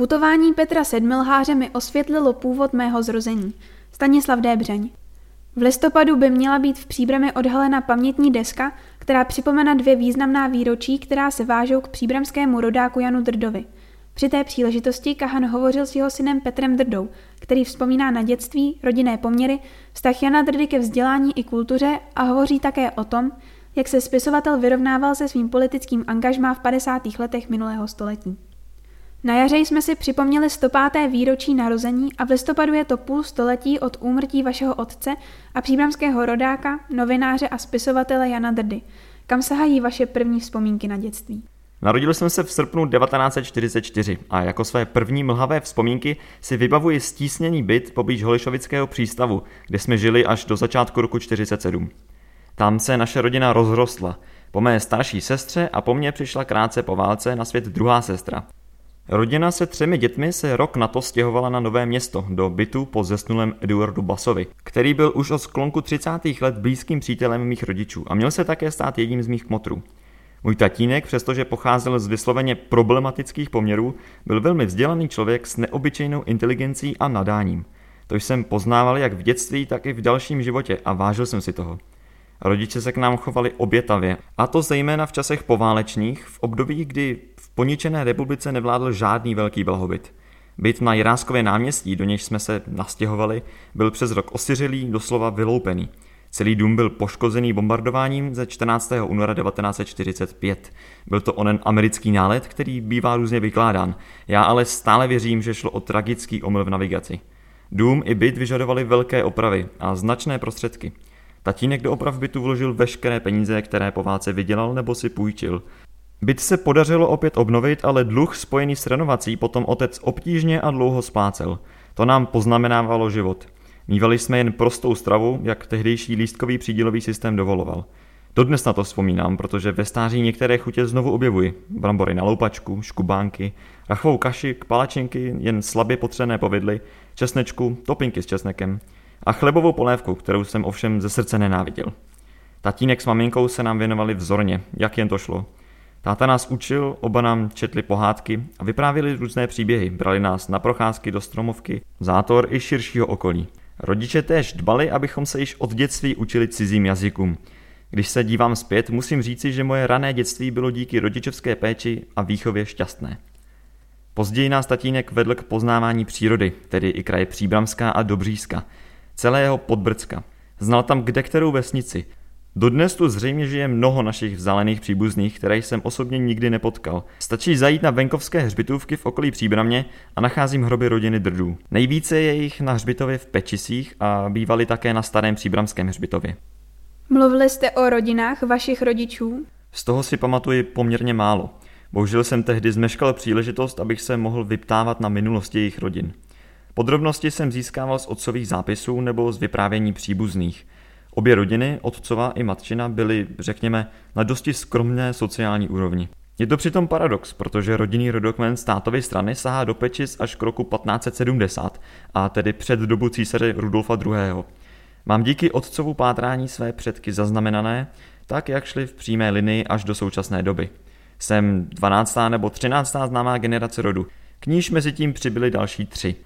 Putování Petra Sedmilháře mi osvětlilo původ mého zrození. Stanislav Débřeň. V listopadu by měla být v Příbrami odhalena pamětní deska, která připomene dvě významná výročí, která se vážou k příbramskému rodáku Janu Drdovi. Při té příležitosti Kahan hovořil s jeho synem Petrem Drdou, který vzpomíná na dětství, rodinné poměry, vztah Jana Drdy ke vzdělání i kultuře a hovoří také o tom, jak se spisovatel vyrovnával se svým politickým angažmá v 50. letech minulého století. Na jaře jsme si připomněli 105. výročí narození a v listopadu je to půl století od úmrtí vašeho otce a příbramského rodáka, novináře a spisovatele Jana Drdy. Kam sahají vaše první vzpomínky na dětství? Narodil jsem se v srpnu 1944 a jako své první mlhavé vzpomínky si vybavuji stísněný byt poblíž Holišovického přístavu, kde jsme žili až do začátku roku 1947. Tam se naše rodina rozrostla. Po mé starší sestře a po mně přišla krátce po válce na svět druhá sestra. Rodina se třemi dětmi se rok na to stěhovala na Nové město, do bytu po zesnulém Eduardu Basovi, který byl už od sklonku 30. let blízkým přítelem mých rodičů a měl se také stát jedním z mých kmotrů. Můj tatínek, přestože pocházel z vysloveně problematických poměrů, byl velmi vzdělaný člověk s neobyčejnou inteligencí a nadáním. To jsem poznával jak v dětství, tak i v dalším životě a vážil jsem si toho. Rodiče se k nám chovali obětavě, a to zejména v časech poválečných, v období, kdy poničené republice nevládl žádný velký blahobyt. Byt na Jiráskově náměstí, do nějž jsme se nastěhovali, byl přes rok osiřelý, doslova vyloupený. Celý dům byl poškozený bombardováním ze 14. února 1945. Byl to onen americký nálet, který bývá různě vykládán. Já ale stále věřím, že šlo o tragický omyl v navigaci. Dům i byt vyžadovali velké opravy a značné prostředky. Tatínek do oprav bytu vložil veškeré peníze, které po válce vydělal nebo si půjčil. Byt se podařilo opět obnovit, ale dluh spojený s renovací potom otec obtížně a dlouho splácel. To nám poznamenávalo život. Mívali jsme jen prostou stravu, jak tehdejší lístkový přídělový systém dovoloval. Dodnes na to vzpomínám, protože ve stáří některé chutě znovu objevuji. Brambory na loupačku, škubánky, rachovou kaši, palačinky, jen slabě potřené povidly, česnečku, topinky s česnekem a chlebovou polévku, kterou jsem ovšem ze srdce nenáviděl. Tatínek s maminkou se nám věnovali vzorně, jak jen to šlo. Táta nás učil, oba nám četli pohádky a vyprávěli různé příběhy, brali nás na procházky do stromovky, zátor i širšího okolí. Rodiče též dbali, abychom se již od dětství učili cizím jazykům. Když se dívám zpět, musím říci, že moje rané dětství bylo díky rodičovské péči a výchově šťastné. Později nás tatínek vedl k poznávání přírody, tedy i kraje Příbramská a Dobřízka, celého Podbrdska. Znal tam kde kterou vesnici. Dodnes tu zřejmě žije mnoho našich vzdálených příbuzných, které jsem osobně nikdy nepotkal. Stačí zajít na venkovské hřbitovky v okolí Příbramě a nacházím hroby rodiny Drdů. Nejvíce je jich na hřbitově v Pečisích a bývali také na starém příbramském hřbitově. Mluvili jste o rodinách vašich rodičů? Z toho si pamatuji poměrně málo. Bohužel jsem tehdy zmeškal příležitost, abych se mohl vyptávat na minulosti jejich rodin. Podrobnosti jsem získával z otcových zápisů nebo z vyprávění příbuzných. Obě rodiny, otcova i matčina, byly, řekněme, na dosti skromné sociální úrovni. Je to přitom paradox, protože rodinný rodokmen státovy strany sahá do Pečic až k roku 1570, a tedy před dobu císaře Rudolfa II. Mám díky otcovu pátrání své předky zaznamenané, tak jak šli v přímé linii až do současné doby. Jsem 12. nebo 13. známá generace rodu, k níž mezi tím přibyly další tři –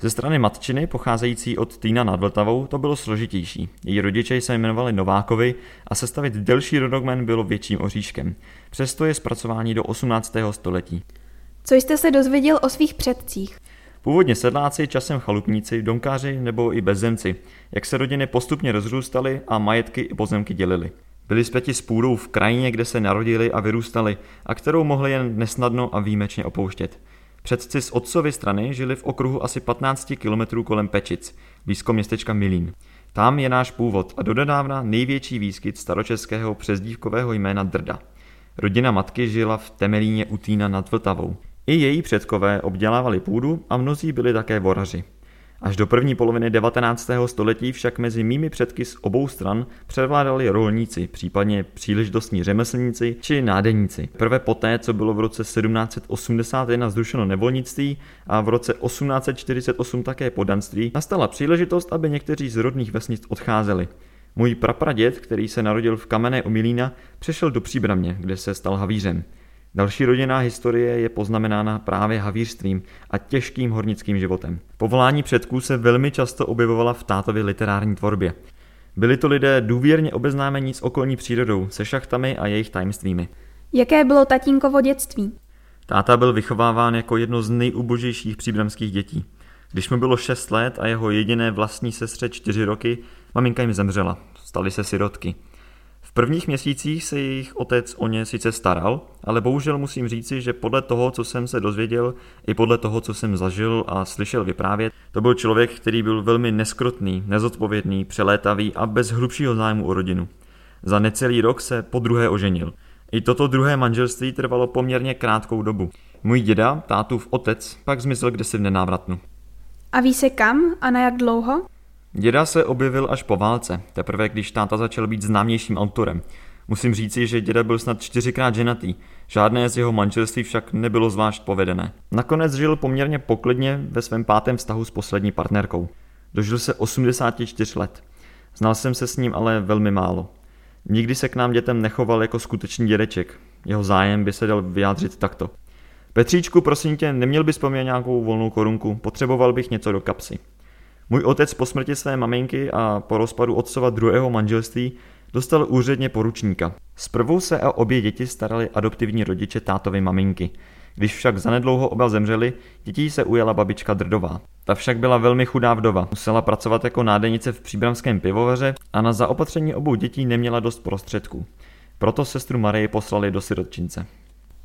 ze strany matčiny, pocházející od Týna nad Vltavou, to bylo složitější. Její rodiče se jmenovali Novákovi a sestavit delší rodokmen bylo větším oříškem. Přesto je zpracování do 18. století. Co jste se dozvěděl o svých předcích? Původně sedláci, časem chalupníci, domkáři nebo i bezzemci, jak se rodiny postupně rozrůstaly a majetky i pozemky dělily. Byli zpěti s půdou v krajině, kde se narodili a vyrůstali a kterou mohli jen nesnadno a výjimečně opouštět. Předci z otcovy strany žili v okruhu asi 15 kilometrů kolem Pečic, blízko městečka Milín. Tam je náš původ a dodedávna největší výskyt staročeského přezdívkového jména Drda. Rodina matky žila v Temelíně u Týna nad Vltavou. I její předkové obdělávali půdu a mnozí byli také voraři. Až do první poloviny 19. století však mezi mými předky z obou stran převládali rolníci, případně příležitostní řemeslníci či nádeníci. Prvé poté, co bylo v roce 1781 zrušeno nevolnictví a v roce 1848 také podanství, nastala příležitost, aby někteří z rodných vesnic odcházeli. Můj prapraděd, který se narodil v kamenné Omilína, přešel do Příbramě, kde se stal havířem. Další rodinná historie je poznamenána právě havířstvím a těžkým hornickým životem. Povolání předků se velmi často objevovala v tátově literární tvorbě. Byli to lidé důvěrně obeznámení s okolní přírodou, se šachtami a jejich tajemstvími. Jaké bylo tatínkovo dětství? Táta byl vychováván jako jedno z nejubožejších příbramských dětí. Když mu bylo 6 let a jeho jediné vlastní sestře 4 roky, maminka jim zemřela. Stali se sirotky. Prvních měsících se jejich otec o ně sice staral, ale bohužel musím říci, že podle toho, co jsem se dozvěděl, i podle toho, co jsem zažil a slyšel vyprávět, to byl člověk, který byl velmi neskrotný, nezodpovědný, přelétavý a bez hlubšího zájmu o rodinu. Za necelý rok se po druhé oženil. I toto druhé manželství trvalo poměrně krátkou dobu. Můj děda, tátův otec, pak zmizel kdesi v nenávratnu. A ví se kam a na jak dlouho? Děda se objevil až po válce, teprve když táta začal být známějším autorem. Musím říci, že děda byl snad čtyřikrát ženatý, žádné z jeho manželství však nebylo zvlášť povedené. Nakonec žil poměrně poklidně ve svém pátém vztahu s poslední partnerkou. Dožil se 84 let. Znal jsem se s ním ale velmi málo. Nikdy se k nám dětem nechoval jako skutečný dědeček. Jeho zájem by se dal vyjádřit takto. Petříčku, prosím tě, neměl bys po mně nějakou volnou korunku, potřeboval bych něco do kapsy. Můj otec po smrti své maminky a po rozpadu otcova druhého manželství dostal úředně poručníka. Zprvu se o obě děti starali adoptivní rodiče tátovy maminky. Když však zanedlouho oba zemřeli, dětí se ujala babička Drdová. Ta však byla velmi chudá vdova, musela pracovat jako nádenice v příbramském pivovaře a na zaopatření obou dětí neměla dost prostředků. Proto sestru Marii poslali do sirotčince.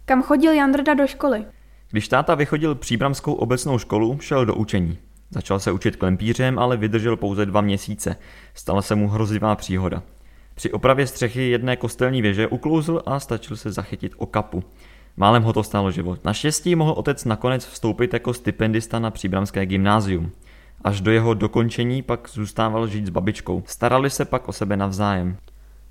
Kam chodil Jandrda do školy? Když táta vychodil příbramskou obecnou školu, šel do učení. Začal se učit klempířem, ale vydržel pouze dva měsíce. Stala se mu hrozivá příhoda. Při opravě střechy jedné kostelní věže uklouzl a stačil se zachytit o kapu. Málem ho to stálo život. Naštěstí mohl otec nakonec vstoupit jako stipendista na příbramské gymnázium. Až do jeho dokončení pak zůstával žít s babičkou. Starali se pak o sebe navzájem.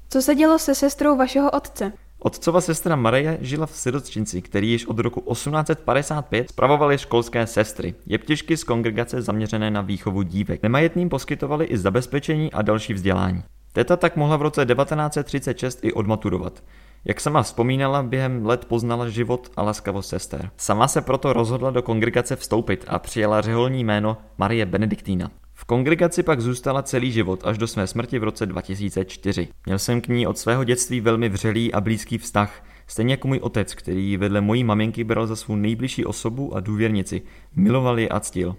Co se dělo se sestrou vašeho otce? Otcova sestra Marie žila v sirotčinci, který již od roku 1855 spravovali školské sestry, jeptišky z kongregace zaměřené na výchovu dívek. Nemajetným poskytovali i zabezpečení a další vzdělání. Teta tak mohla v roce 1936 i odmaturovat. Jak sama vzpomínala, během let poznala život a laskavost sester. Sama se proto rozhodla do kongregace vstoupit a přijela řeholní jméno Marie Benediktína. Kongregaci pak zůstala celý život až do své smrti v roce 2004. Měl jsem k ní od svého dětství velmi vřelý a blízký vztah, stejně jako můj otec, který vedle mojí maminky bral za svou nejbližší osobu a důvěrnici, miloval ji a ctil.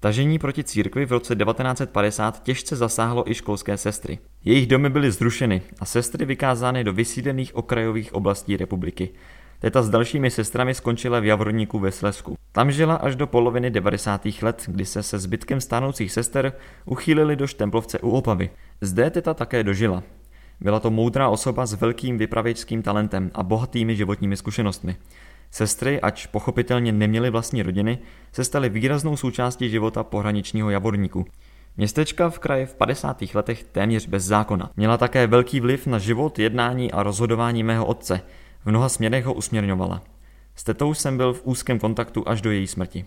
Tažení proti církvi v roce 1950 těžce zasáhlo i školské sestry. Jejich domy byly zrušeny a sestry vykázány do vysídlených okrajových oblastí republiky. Teta s dalšími sestrami skončila v Javorníku ve Slesku. Tam žila až do poloviny 90. let, kdy se se zbytkem stánoucích sester uchýlili do Štemplovce u Opavy. Zde teta také dožila. Byla to moudrá osoba s velkým vypravěčským talentem a bohatými životními zkušenostmi. Sestry, ač pochopitelně neměly vlastní rodiny, se staly výraznou součástí života pohraničního Javorníku. Městečka v kraji v 50. letech téměř bez zákona. Měla také velký vliv na život, jednání a rozhodování mého otce. V mnoha směrech ho usměrňovala. S tetou jsem byl v úzkém kontaktu až do její smrti.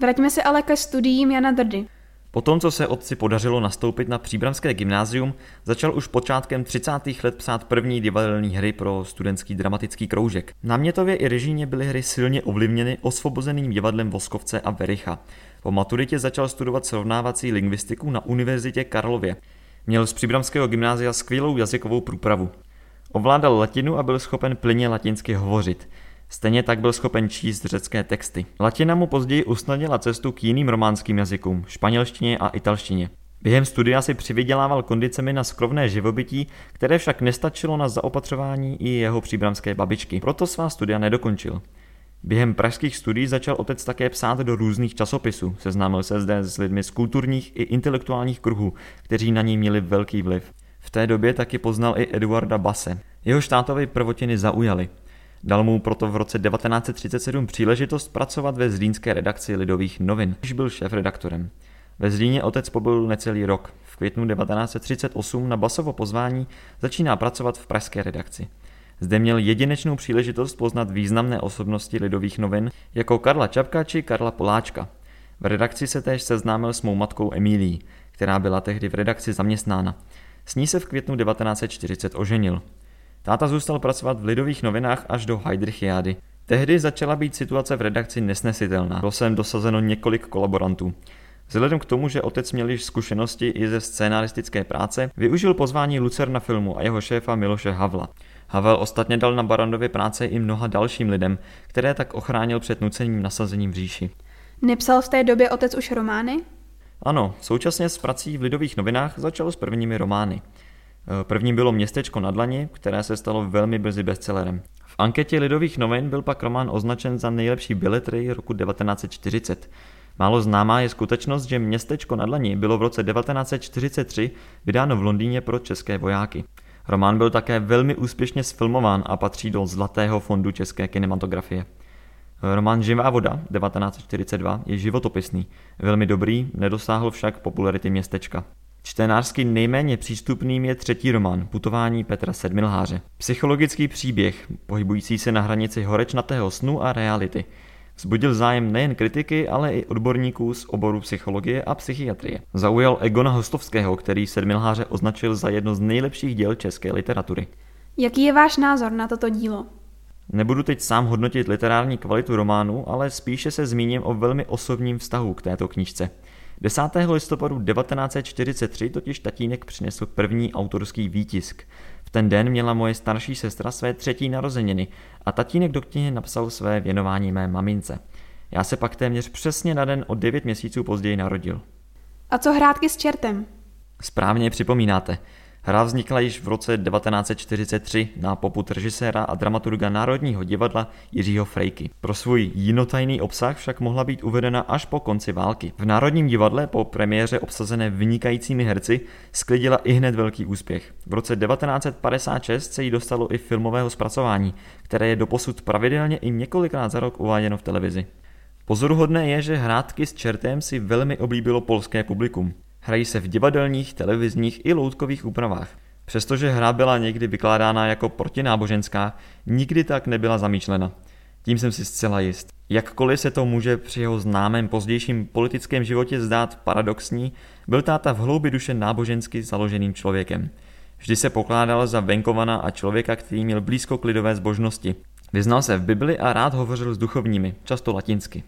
Vraťme se ale ke studiím Jana Drdy. Po tom, co se otci podařilo nastoupit na příbramské gymnázium, začal už počátkem 30. let psát první divadelní hry pro studentský dramatický kroužek. Na Mětově i režíně byly hry silně ovlivněny osvobozeným divadlem Voskovce a Vericha. Po maturitě začal studovat srovnávací lingvistiku na Univerzitě Karlově. Měl z příbramského gymnázia skvělou jazykovou průpravu. Ovládal latinu a byl schopen plyně latinsky hovořit. Stejně tak byl schopen číst řecké texty. Latina mu později usnadnila cestu k jiným románským jazykům, španělštině a italštině. Během studia si přivydělával kondicemi na skrovné živobytí, které však nestačilo na zaopatřování i jeho příbramské babičky. Proto svá studia nedokončil. Během pražských studií začal otec také psát do různých časopisů. Seznámil se zde s lidmi z kulturních i intelektuálních kruhů, kteří na ní měli velký vliv. Té době taky poznal i Eduarda Base. Jeho štátové prvotiny zaujaly. Dal mu proto v roce 1937 příležitost pracovat ve zlínské redakci Lidových novin, když byl šéf-redaktorem. Ve Zlíně otec pobyl necelý rok. V květnu 1938 na Basovo pozvání začíná pracovat v pražské redakci. Zde měl jedinečnou příležitost poznat významné osobnosti Lidových novin jako Karla Čapka či Karla Poláčka. V redakci se též seznámil s mou matkou Emílií, která byla tehdy v redakci zaměstnána. S ní se v květnu 1940 oženil. Táta zůstal pracovat v Lidových novinách až do Heidrichiády. Tehdy začala být situace v redakci nesnesitelná. Bylo sem dosazeno několik kolaborantů. Vzhledem k tomu, že otec měl již zkušenosti i ze scénaristické práce, využil pozvání Lucerna filmu a jeho šéfa Miloše Havla. Havel ostatně dal na Barandově práce i mnoha dalším lidem, které tak ochránil před nuceným nasazením v říši. Nepsal v té době otec už romány? Ano, současně s prací v Lidových novinách začal s prvními romány. První bylo Městečko na dlani, které se stalo velmi brzy bestsellerem. V anketě Lidových novin byl pak román označen za nejlepší biletry roku 1940. Málo známá je skutečnost, že Městečko na dlani bylo v roce 1943 vydáno v Londýně pro české vojáky. Román byl také velmi úspěšně sfilmován a patří do Zlatého fondu české kinematografie. Román Živá voda 1942 je životopisný, velmi dobrý, nedosáhl však popularity městečka. Čtenářsky nejméně přístupným je třetí román Putování Petra Sedmilháře. Psychologický příběh, pohybující se na hranici horečnatého snu a reality. Vzbudil zájem nejen kritiky, ale i odborníků z oboru psychologie a psychiatrie. Zaujal Egona Hostovského, který Sedmilháře označil za jedno z nejlepších děl české literatury. Jaký je váš názor na toto dílo? Nebudu teď sám hodnotit literární kvalitu románu, ale spíše se zmíním o velmi osobním vztahu k této knížce. 10. listopadu 1943 totiž tatínek přinesl první autorský výtisk. V ten den měla moje starší sestra své třetí narozeniny a tatínek do knihy napsal své věnování mé mamince. Já se pak téměř přesně na den o 9 měsíců později narodil. A co hrátky s čertem? Správně připomínáte. Hra vznikla již v roce 1943 na poput režiséra a dramaturga Národního divadla Jiřího Frejky. Pro svůj jinotajný obsah však mohla být uvedena až po konci války. V Národním divadle po premiéře obsazené vynikajícími herci sklidila i hned velký úspěch. V roce 1956 se jí dostalo i filmového zpracování, které je doposud pravidelně i několikrát za rok uváděno v televizi. Pozoruhodné je, že hrátky s čertem si velmi oblíbilo polské publikum. Hrají se v divadelních, televizních i loutkových úpravách. Přestože hra byla někdy vykládána jako protináboženská, nikdy tak nebyla zamýšlena. Tím jsem si zcela jist. Jakkoliv se to může při jeho známém pozdějším politickém životě zdát paradoxní, byl táta v hloubi duše nábožensky založeným člověkem. Vždy se pokládal za venkovana a člověka, který měl blízko k lidové zbožnosti. Vyznal se v Bibli a rád hovořil s duchovními, často latinsky.